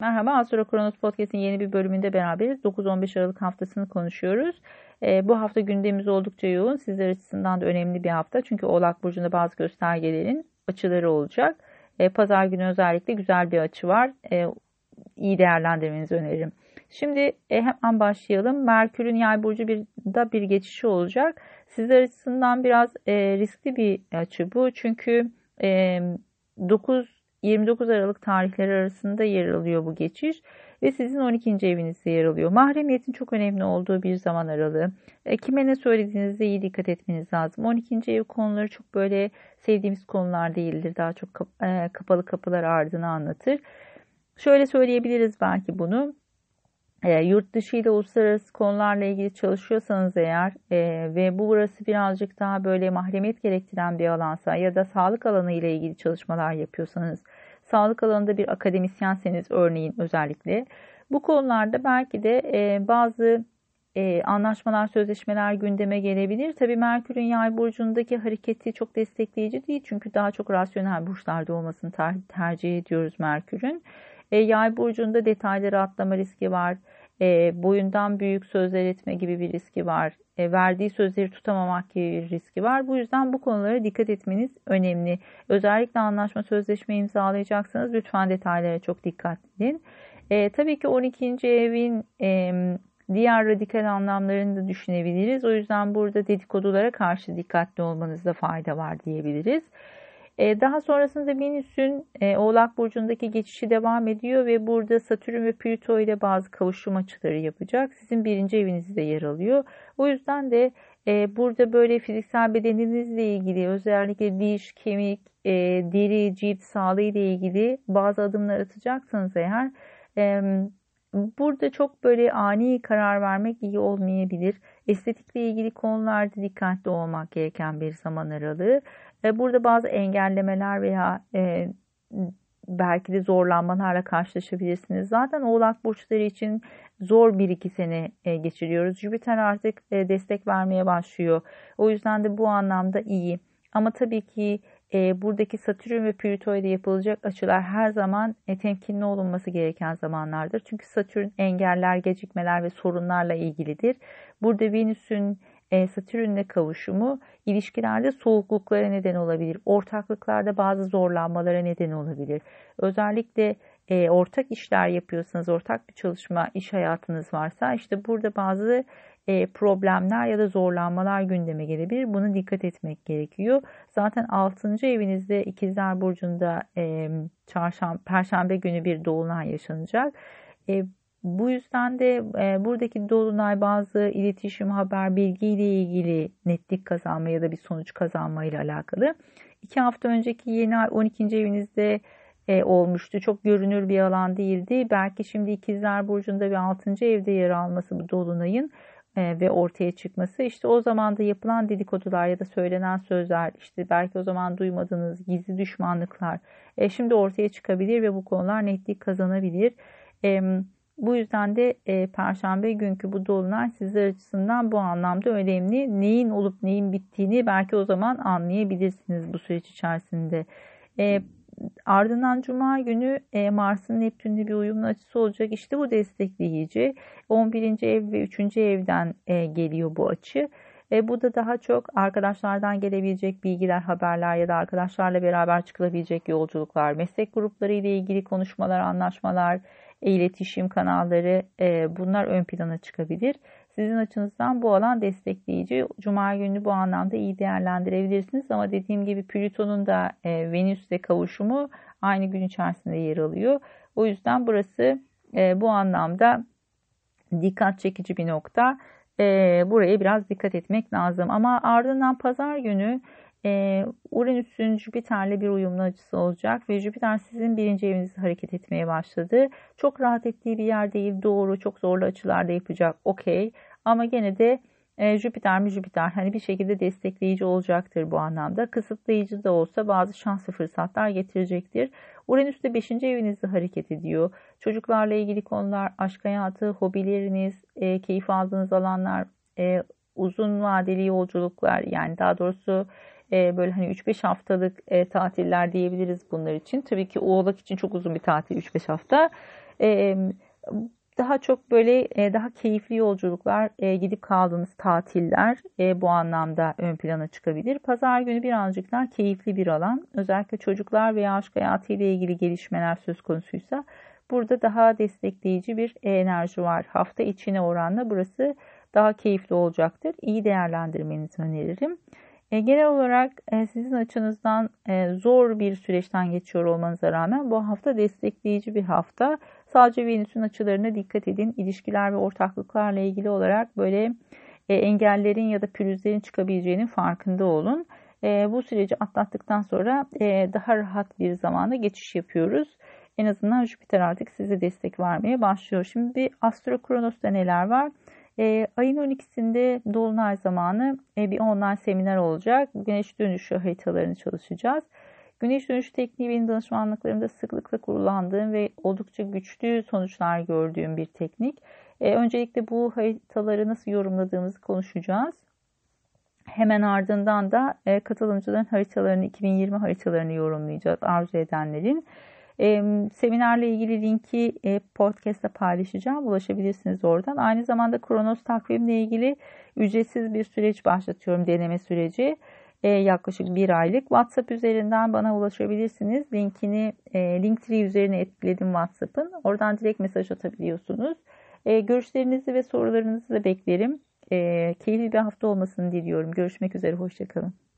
Merhaba, Astro Kronos Podcast'in yeni bir bölümünde beraberiz. 9-15 Aralık haftasını konuşuyoruz. E, bu hafta gündemimiz oldukça yoğun. Sizler açısından da önemli bir hafta. Çünkü Oğlak Burcu'nda bazı göstergelerin açıları olacak. E, Pazar günü özellikle güzel bir açı var. E, iyi değerlendirmenizi öneririm. Şimdi e, hemen başlayalım. Merkür'ün yay burcu bir, da bir geçişi olacak. Sizler açısından biraz e, riskli bir açı bu. Çünkü e, 9 29 Aralık tarihleri arasında yer alıyor bu geçiş ve sizin 12. evinizde yer alıyor. Mahremiyetin çok önemli olduğu bir zaman aralığı. E, kime ne söylediğinizde iyi dikkat etmeniz lazım. 12. ev konuları çok böyle sevdiğimiz konular değildir. Daha çok kap e, kapalı kapılar ardını anlatır. Şöyle söyleyebiliriz belki bunu. E, yurt dışı ile uluslararası konularla ilgili çalışıyorsanız eğer e, ve bu burası birazcık daha böyle mahremiyet gerektiren bir alansa ya da sağlık alanı ile ilgili çalışmalar yapıyorsanız, sağlık alanında bir akademisyenseniz örneğin özellikle bu konularda belki de e, bazı e, anlaşmalar, sözleşmeler gündeme gelebilir. Tabii Merkür'ün yay burcundaki hareketi çok destekleyici değil çünkü daha çok rasyonel burçlarda olmasını ter tercih ediyoruz Merkür'ün. E, yay burcunda detayları atlama riski var. E, boyundan büyük sözler etme gibi bir riski var. E, verdiği sözleri tutamamak gibi bir riski var. Bu yüzden bu konulara dikkat etmeniz önemli. Özellikle anlaşma sözleşme imzalayacaksanız lütfen detaylara çok dikkat edin. E, tabii ki 12. evin e, diğer radikal anlamlarını da düşünebiliriz. O yüzden burada dedikodulara karşı dikkatli olmanızda fayda var diyebiliriz. E, daha sonrasında Venüs'ün e, Oğlak Burcu'ndaki geçişi devam ediyor ve burada Satürn ve Plüto ile bazı kavuşum açıları yapacak. Sizin birinci evinizde yer alıyor. O yüzden de e, burada böyle fiziksel bedeninizle ilgili özellikle diş, kemik, deri, cilt sağlığı ile ilgili bazı adımlar atacaksanız eğer burada çok böyle ani karar vermek iyi olmayabilir. Estetikle ilgili konularda dikkatli olmak gereken bir zaman aralığı. Burada bazı engellemeler veya e, belki de zorlanmalarla karşılaşabilirsiniz. Zaten oğlak burçları için zor bir iki sene e, geçiriyoruz. Jüpiter artık e, destek vermeye başlıyor. O yüzden de bu anlamda iyi. Ama tabii ki buradaki Satürn ve Plüto ile yapılacak açılar her zaman e, temkinli olunması gereken zamanlardır. Çünkü Satürn engeller, gecikmeler ve sorunlarla ilgilidir. Burada Venüs'ün e, Satürn'le kavuşumu ilişkilerde soğukluklara neden olabilir. Ortaklıklarda bazı zorlanmalara neden olabilir. Özellikle e, ortak işler yapıyorsanız, ortak bir çalışma, iş hayatınız varsa işte burada bazı e, problemler ya da zorlanmalar gündeme gelebilir. Buna dikkat etmek gerekiyor. Zaten 6. evinizde İkizler Burcu'nda e, çarşamba, Perşembe günü bir dolunay yaşanacak. Bu yüzden de e, buradaki dolunay bazı iletişim, haber, bilgi ile ilgili netlik kazanma ya da bir sonuç kazanma ile alakalı. İki hafta önceki yeni ay 12. evinizde e, olmuştu. Çok görünür bir alan değildi. Belki şimdi ikizler burcunda bir 6. evde yer alması bu dolunayın e, ve ortaya çıkması işte o zaman da yapılan dedikodular ya da söylenen sözler işte belki o zaman duymadığınız gizli düşmanlıklar e, şimdi ortaya çıkabilir ve bu konular netlik kazanabilir. E, bu yüzden de e, Perşembe günkü bu dolunay sizler açısından bu anlamda önemli. Neyin olup neyin bittiğini belki o zaman anlayabilirsiniz bu süreç içerisinde. E, ardından Cuma günü e, Mars'ın Neptün'le bir uyumlu açısı olacak. İşte bu destekleyici. 11. ev ve 3. evden e, geliyor bu açı. E, bu da daha çok arkadaşlardan gelebilecek bilgiler, haberler ya da arkadaşlarla beraber çıkılabilecek yolculuklar, meslek grupları ile ilgili konuşmalar, anlaşmalar, iletişim kanalları e, bunlar ön plana çıkabilir. Sizin açınızdan bu alan destekleyici. Cuma günü bu anlamda iyi değerlendirebilirsiniz ama dediğim gibi Plüton'un da e, Venüs'le kavuşumu aynı gün içerisinde yer alıyor. O yüzden burası e, bu anlamda dikkat çekici bir nokta. E, buraya biraz dikkat etmek lazım. Ama ardından pazar günü e, Uranüs'ün Jüpiter'le bir uyumlu açısı olacak ve Jüpiter sizin birinci evinizde hareket etmeye başladı. Çok rahat ettiği bir yer değil doğru çok zorlu açılarda yapacak okey ama gene de e, Jüpiter mi Jüpiter hani bir şekilde destekleyici olacaktır bu anlamda. Kısıtlayıcı da olsa bazı şans ve fırsatlar getirecektir. Uranüs de 5. evinizde hareket ediyor. Çocuklarla ilgili konular, aşk hayatı, hobileriniz, e, keyif aldığınız alanlar, e, uzun vadeli yolculuklar yani daha doğrusu e, böyle hani 3-5 haftalık e, tatiller diyebiliriz bunlar için. Tabii ki Oğlak için çok uzun bir tatil 3-5 hafta. E, daha çok böyle daha keyifli yolculuklar, gidip kaldığınız tatiller bu anlamda ön plana çıkabilir. Pazar günü birazcık daha keyifli bir alan. Özellikle çocuklar veya aşk hayatı ile ilgili gelişmeler söz konusuysa burada daha destekleyici bir enerji var. Hafta içine oranla burası daha keyifli olacaktır. İyi değerlendirmenizi öneririm. E, genel olarak e, sizin açınızdan e, zor bir süreçten geçiyor olmanıza rağmen bu hafta destekleyici bir hafta. Sadece Venüs'ün açılarına dikkat edin. İlişkiler ve ortaklıklarla ilgili olarak böyle e, engellerin ya da pürüzlerin çıkabileceğinin farkında olun. E, bu süreci atlattıktan sonra e, daha rahat bir zamana geçiş yapıyoruz. En azından Jüpiter artık size destek vermeye başlıyor. Şimdi bir Astro Kronos'ta neler var? E, ayın 12'sinde Dolunay zamanı e, bir online seminer olacak. Güneş dönüşü haritalarını çalışacağız. Güneş dönüşü tekniği benim danışmanlıklarımda sıklıkla kullandığım ve oldukça güçlü sonuçlar gördüğüm bir teknik. E, öncelikle bu haritaları nasıl yorumladığımızı konuşacağız. Hemen ardından da e, katılımcıların haritalarını, 2020 haritalarını yorumlayacağız arzu edenlerin. Seminerle ilgili linki e, podcast'ta paylaşacağım. Ulaşabilirsiniz oradan. Aynı zamanda Kronos takvimle ilgili ücretsiz bir süreç başlatıyorum. Deneme süreci. E, yaklaşık bir aylık. WhatsApp üzerinden bana ulaşabilirsiniz. Linkini e, Linktree üzerine etkiledim WhatsApp'ın. Oradan direkt mesaj atabiliyorsunuz. E, görüşlerinizi ve sorularınızı da beklerim. Keyifli bir hafta olmasını diliyorum. Görüşmek üzere. Hoşçakalın.